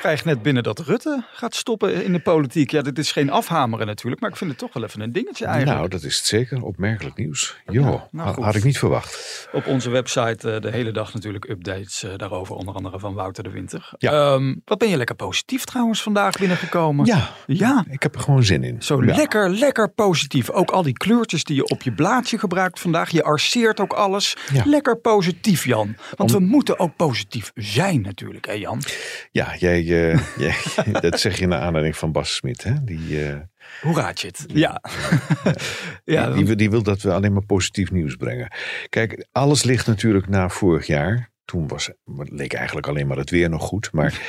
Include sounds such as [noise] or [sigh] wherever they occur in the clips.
krijg net binnen dat Rutte gaat stoppen in de politiek. Ja, dit is geen afhameren natuurlijk, maar ik vind het toch wel even een dingetje eigenlijk. Nou, dat is het zeker. Opmerkelijk nieuws. Jo, Ja, nou had ik niet verwacht. Op onze website eh, de hele dag natuurlijk updates eh, daarover, onder andere van Wouter de Winter. Ja. Ehm, wat ben je lekker positief trouwens vandaag binnengekomen? Ja, Ja, ik heb er gewoon zin in. zo Ja. lekker, lekker positief. Ook al die kleurtjes die je op je blaadje gebruikt vandaag. Je arceert ook alles. Ja. Lekker positief, Jan. Want we moeten ook positief zijn natuurlijk, hè Jan? Ja, jij, [laughs] dat zeg je naar aanleiding van Bas Smit. Hè? Die, eh, Hoe raad je het? [laughs] Ja. ja, die, wil- die wil dat we alleen maar positief nieuws brengen. Kijk, alles ligt natuurlijk na vorig jaar. Toen was, leek eigenlijk alleen maar het weer nog goed. Maar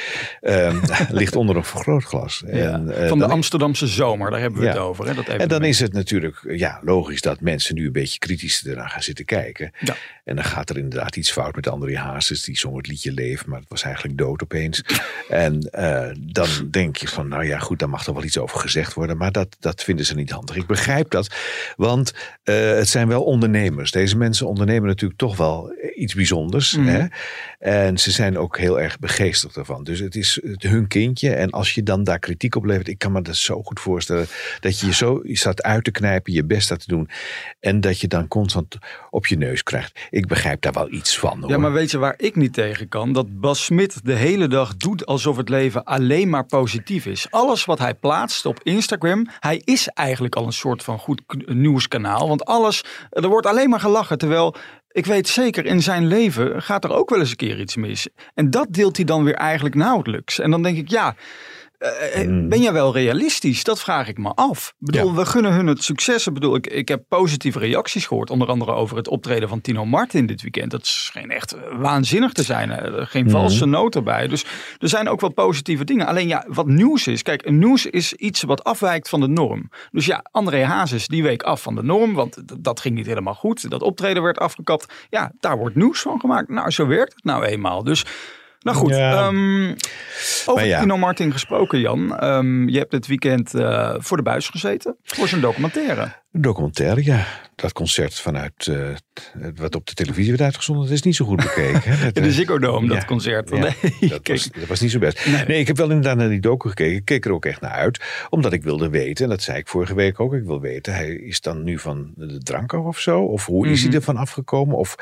ehm, [laughs] ligt onder een vergrootglas. Ja, En, eh, van de Amsterdamse zomer, daar hebben we Ja. het over. Hè, dat En dan is het natuurlijk ja, logisch dat mensen nu een beetje kritisch eraan gaan zitten kijken. Ja. En dan gaat er inderdaad iets fout met André Hazes. Die zong het liedje Leven, maar het was eigenlijk dood opeens. [laughs] en eh, dan denk je van, nou ja goed, daar mag er wel iets over gezegd worden. Maar dat, dat vinden ze niet handig. Ik begrijp dat, want eh, het zijn wel ondernemers. Deze mensen ondernemen natuurlijk toch wel iets bijzonders. Mhm. Hè? En ze zijn ook heel erg begeesterd ervan. Dus het is het, hun kindje. En als je dan daar kritiek op levert, ik kan me dat zo goed voorstellen. Dat je je zo staat uit te knijpen, je best staat te doen. En dat je dan constant op je neus krijgt. Ik begrijp daar wel iets van. Hoor. Ja, maar weet je waar ik niet tegen kan? Dat Bas Smit de hele dag doet alsof het leven alleen maar positief is. Alles wat hij plaatst op Instagram, hij is eigenlijk al een soort van goed nieuwskanaal. Want alles, er wordt alleen maar gelachen. Terwijl ik weet zeker, in zijn leven gaat er ook wel eens een keer iets mis. En dat deelt hij dan weer eigenlijk nauwelijks. En dan denk ik, ja. Eh, Mm. Ben jij wel realistisch? Dat vraag ik me af. Ik bedoel, Ja. we gunnen hun het succes. Ik bedoel, ik, ik heb positieve reacties gehoord. Onder andere over het optreden van Tino Martin dit weekend. Dat scheen echt eh, waanzinnig te zijn. Geen Mhm. valse noot erbij. Dus er zijn ook wel positieve dingen. Alleen ja, wat nieuws is. Kijk, een nieuws is iets wat afwijkt van de norm. Dus ja, André Hazes die week af van de norm. Want dat ging niet helemaal goed. Dat optreden werd afgekapt. Ja, daar wordt nieuws van gemaakt. Nou, zo werkt het nou eenmaal. Dus... Nou goed, Ja. ehm, over ja. Tino Martin gesproken, Jan. Ehm, je hebt dit weekend eh, voor de buis gezeten voor zijn documentaire. Een documentaire, ja. Dat concert vanuit eh, wat op de televisie werd uitgezonden, dat is niet zo goed bekeken. hè. [laughs] Dat, In de eh, Ziggo Dome, dat ja. concert. Ja, Nee, [laughs] dat, was, dat was niet zo best. Nee. Nee. ik heb wel inderdaad naar die docu gekeken. Ik keek er ook echt naar uit. Omdat ik wilde weten, en dat zei ik vorige week ook. Ik wil weten, hij is dan nu van de drank af of zo? Of hoe is Mhm. hij ervan afgekomen? Of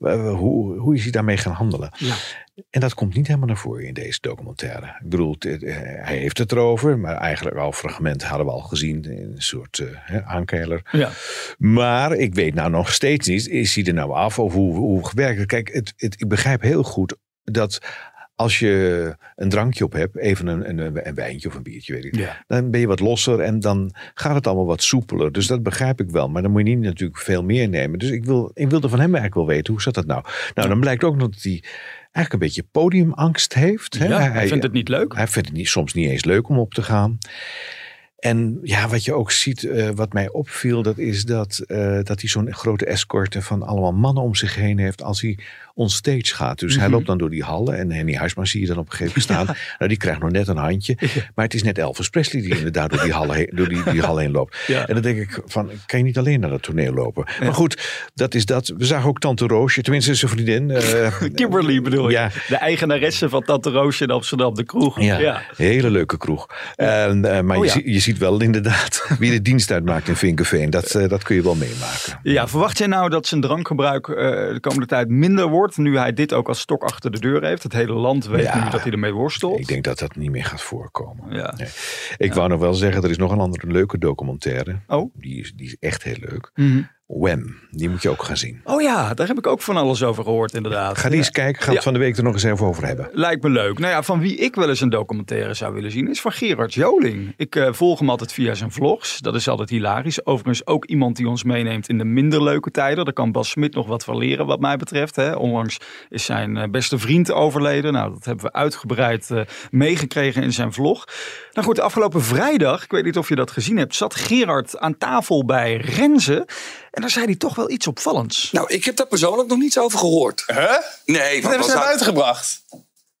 eh, hoe, hoe is hij daarmee gaan handelen? Ja. En dat komt niet helemaal naar voren in deze documentaire. Ik bedoel, hij heeft het erover. Maar eigenlijk al fragmenten hadden we al gezien. In een soort aankeiler. Ja. Maar ik weet nou nog steeds niet, is hij er nou af of hoe, hoe gewerkt het? Kijk, het, het, ik begrijp heel goed dat als je een drankje op hebt, even een, een, een wijntje of een biertje, weet ik, Ja. dan ben je wat losser en dan gaat het allemaal wat soepeler. Dus dat begrijp ik wel. Maar dan moet je niet natuurlijk veel meer nemen. Dus ik, wil, ik wilde van hem eigenlijk wel weten, hoe zat dat nou? Nou, dan blijkt ook nog dat hij eigenlijk een beetje podiumangst heeft. Hè? Ja, hij vindt het niet leuk. Hij vindt het niet, soms niet eens leuk om op te gaan. En ja, wat je ook ziet, eh, wat mij opviel, dat is dat, eh, dat hij zo'n grote escorte van allemaal mannen om zich heen heeft. Als hij onstage gaat. Dus hij Mhm. loopt dan door die hallen en Henny Huisman zie je dan op een gegeven moment staan. Nou, die krijgt nog net een handje. Maar het is net Elvis Presley die inderdaad door die hal heen, door die, die hal heen loopt. Ja. En dan denk ik van, kan je niet alleen naar dat toneel lopen? Maar goed, dat is dat. We zagen ook Tante Roosje, tenminste zijn vriendin. eh, [laughs] Kimberly bedoel je? De eigenaresse van Tante Roosje in Amsterdam, de kroeg. Ja, hele leuke kroeg. Eh, maar Oh, je, je ziet wel inderdaad [laughs] wie de dienst uitmaakt in Vinkenveen. Dat, eh, dat kun je wel meemaken. Ja, verwacht jij nou dat zijn drankgebruik de komende tijd minder wordt, nu hij dit ook als stok achter de deur heeft? Het hele land weet Ja. nu dat hij ermee worstelt. Ik denk dat dat niet meer gaat voorkomen. Ja. Nee. Ik wou nog wel zeggen, er is nog een andere leuke documentaire. Oh. Die is, die is echt heel leuk. Mhm. Wham, die moet je ook gaan zien. Oh ja, daar heb ik ook van alles over gehoord inderdaad. Ga die eens kijken, gaan we het van de week er nog eens even over hebben. Lijkt me leuk. Nou ja, van wie ik wel eens een documentaire zou willen zien is van Gerard Joling. Ik uh, volg hem altijd via zijn vlogs. Dat is altijd hilarisch. Overigens ook iemand die ons meeneemt in de minder leuke tijden. Daar kan Bas Smit nog wat van leren wat mij betreft. Hè. Onlangs is zijn uh, beste vriend overleden. Nou, dat hebben we uitgebreid uh, meegekregen in zijn vlog. Nou goed, afgelopen vrijdag, ik weet niet of je dat gezien hebt, zat Gerard aan tafel bij Renze. En daar zei hij toch wel iets opvallends. Nou, ik heb daar persoonlijk nog niets over gehoord. Huh? Nee, Wat hebben ze uitgebracht?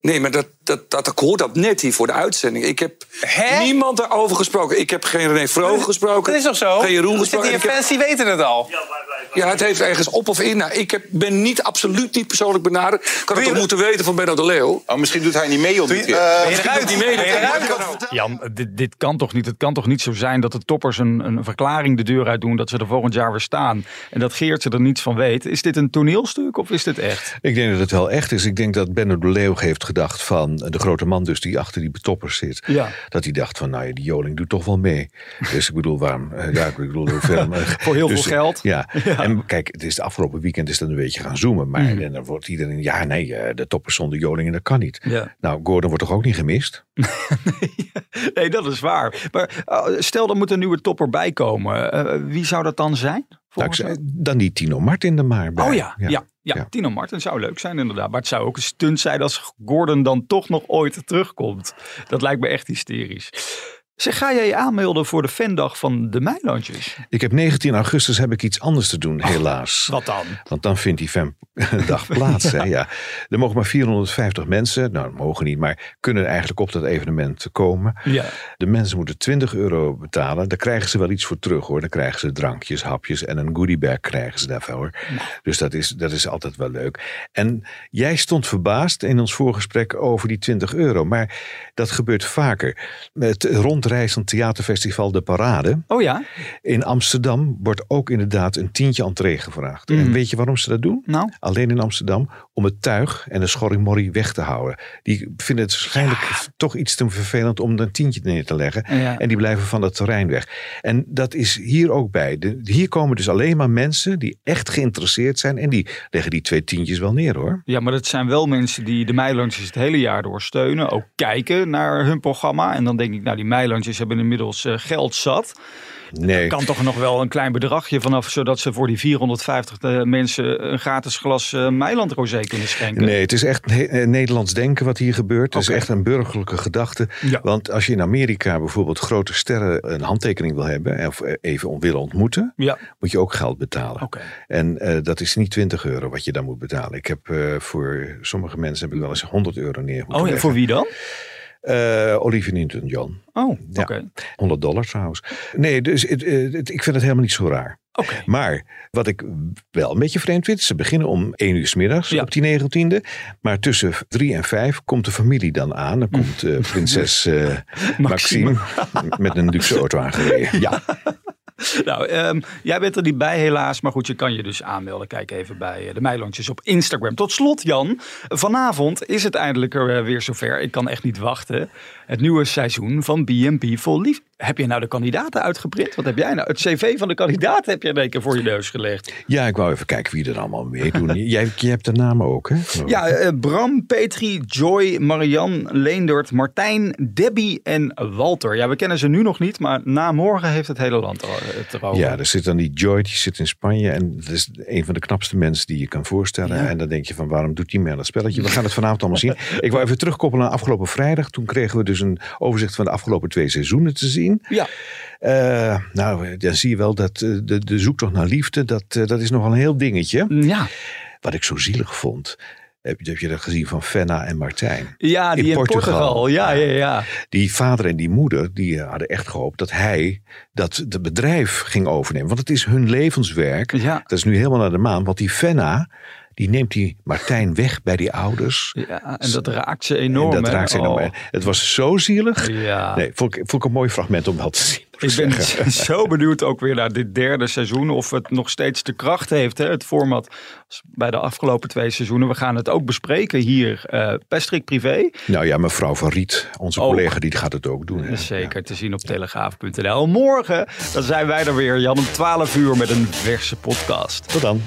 Nee, maar dat, dat, dat, ik hoor dat net hier voor de uitzending. Ik heb Hè? niemand daarover gesproken. Ik heb geen René Vroger gesproken. Dat is toch zo? Geen Jeroen gesproken. heb- fans die weten het al. ja, het heeft ergens op of in. Nou, ik heb, ben niet, absoluut niet persoonlijk benaderd. Ik had het je- toch moeten weten van Benno de Leeuw. Oh, misschien doet hij niet mee op dit keer. Ben je eruit? mee, Ben je dat eruit? kan ook. Jan, dit, dit kan toch niet? Het kan toch niet zo zijn dat de toppers een, een verklaring de deur uit doen dat ze er volgend jaar weer staan en dat Geertje er niets van weet. Is dit een toneelstuk of is dit echt? Ik denk dat het wel echt is. Ik denk dat Benno de Leeuw heeft gedacht van de grote man dus die achter die betoppers zit. Ja. Dat hij dacht van nou ja, die Joling doet toch wel mee. Dus ik bedoel, waarom? eh, Ja, ik bedoel, hoeveel, [laughs] eh, Voor heel dus, veel geld. [laughs] Ja. en kijk, het is de afgelopen weekend is dat een beetje gaan zoomen. Maar Mhm. en dan wordt iedereen, ja nee, eh, de toppers zonder Joling, dat kan niet. Ja. Nou, Gordon wordt toch ook niet gemist? [laughs] Nee, dat is waar. Maar stel, er moet een nieuwe topper bij komen. Uh, wie zou dat dan zijn? Nou, dan die Tino Martin er maar bij. Oh ja, ja. ja. Ja. Tino Martin zou leuk zijn inderdaad. Maar het zou ook een stunt zijn als Gordon dan toch nog ooit terugkomt. Dat lijkt me echt hysterisch. Zeg, ga jij je aanmelden voor de fandag van de Meilandjes? Ik heb 19 augustus heb ik iets anders te doen, helaas. Wat dan? Want dan vindt die fandag [laughs] plaats. hè, [laughs] ja. Er mogen maar 450 mensen, nou dat mogen niet, maar kunnen eigenlijk op dat evenement komen. Ja. De mensen moeten 20 euro betalen. Daar krijgen ze wel iets voor terug hoor. Dan krijgen ze drankjes, hapjes en een goodiebag krijgen ze daarvoor. Dus dat is, dat is altijd wel leuk. En jij stond verbaasd in ons voorgesprek over die 20 euro. Maar dat gebeurt vaker. Het rondreizend theaterfestival De Parade Oh ja? in Amsterdam wordt ook inderdaad een tientje entree gevraagd. En weet je waarom ze dat doen? Nou? Alleen in Amsterdam om het tuig en de schorrimorrie weg te houden. Die vinden het waarschijnlijk toch iets te vervelend om een tientje neer te leggen. Ja. En die blijven van het terrein weg. En dat is hier ook bij. De, hier komen dus alleen maar mensen die echt geïnteresseerd zijn. En die leggen die twee tientjes wel neer hoor. Ja, maar dat zijn wel mensen die de Meilandjes het hele jaar door steunen. Ook kijken naar hun programma. En dan denk ik, nou die Meilandjes hebben inmiddels uh, geld zat. Nee. kan toch nog wel een klein bedragje vanaf, zodat ze voor die 450 mensen een gratis glas uh, Meiland Rosé kunnen schenken. Nee, het is echt he- Nederlands denken wat hier gebeurt. Het Oké. is echt een burgerlijke gedachte. Ja. Want als je in Amerika bijvoorbeeld grote sterren een handtekening wil hebben, of even willen ontmoeten, Ja, moet je ook geld betalen. En uh, dat is niet 20 euro wat je dan moet betalen. Ik heb uh, voor sommige mensen heb ik wel eens 100 euro neer moeten Oh ja, leggen. voor wie dan? Uh, Olivia Newton-John. Oh, oké. Ja. Okay. 100 dollar trouwens. Nee, dus het, het, ik vind het helemaal niet zo raar. Okay. Maar wat ik wel een beetje vreemd vind, ze beginnen om 1 uur s middags Ja. op die 19e. Maar tussen 3 en 5 komt de familie dan aan. Dan komt uh, [laughs] prinses uh, Maxime. Maxime [laughs] met een luxe auto aangereden. Ja. Nou, um, jij bent er niet bij helaas, maar goed, je kan je dus aanmelden. Kijk even bij de Meilandjes op Instagram. Tot slot Jan, vanavond is het eindelijk er weer zover. Ik kan echt niet wachten. Het nieuwe seizoen van B&B Vol Lief. Heb je nou de kandidaten uitgeprint? Wat heb jij nou? Het cv van de kandidaten heb je in één keer voor je neus gelegd. Ja, ik wou even kijken wie er allemaal meedoen. [laughs] jij, je hebt de namen ook, hè? Ja, uh, Bram, Petri, Joy, Marian, Leendert, Martijn, Debbie en Walter. Ja, we kennen ze nu nog niet, maar na morgen heeft het hele land het erover. Ja, er zit dan die Joy, die zit in Spanje. En dat is een van de knapste mensen die je kan voorstellen. Ja. En dan denk je van, waarom doet die mee aan dat spelletje? We gaan het vanavond allemaal zien. [laughs] Ik wou even terugkoppelen naar afgelopen vrijdag. Toen kregen we dus een overzicht van de afgelopen twee seizoenen te zien. Ja. Uh, nou, dan zie je wel dat uh, de, de zoektocht naar liefde, dat, uh, dat is nogal een heel dingetje. Ja. Wat ik zo zielig vond. Heb je, heb je dat gezien van Fenna en Martijn? Ja, die in, in Portugal. Portugal. Ja, ja, ja. Die vader en die moeder, die hadden echt gehoopt dat hij dat het bedrijf ging overnemen. Want het is hun levenswerk. Ja. Dat is nu helemaal naar de maan. Want die Fenna, die neemt die Martijn weg bij die ouders. Ja, en dat raakt ze enorm. En dat raakt ze enorm. Oh. Het was zo zielig. Ja. Nee, vond ik, vond ik een mooi fragment om wel te zien. Ik ben [laughs] zo benieuwd ook weer naar dit derde seizoen. Of het nog steeds de kracht heeft, hè, het format. bij de afgelopen twee seizoenen. We gaan het ook bespreken hier. eh Pestrik Privé. Nou ja, mevrouw Van Riet, onze Ook. collega, die gaat het ook doen. hè. Zeker te zien op telegraaf.nl. Morgen dan zijn wij er weer, Jan, om 12 uur met een verse podcast. Tot dan.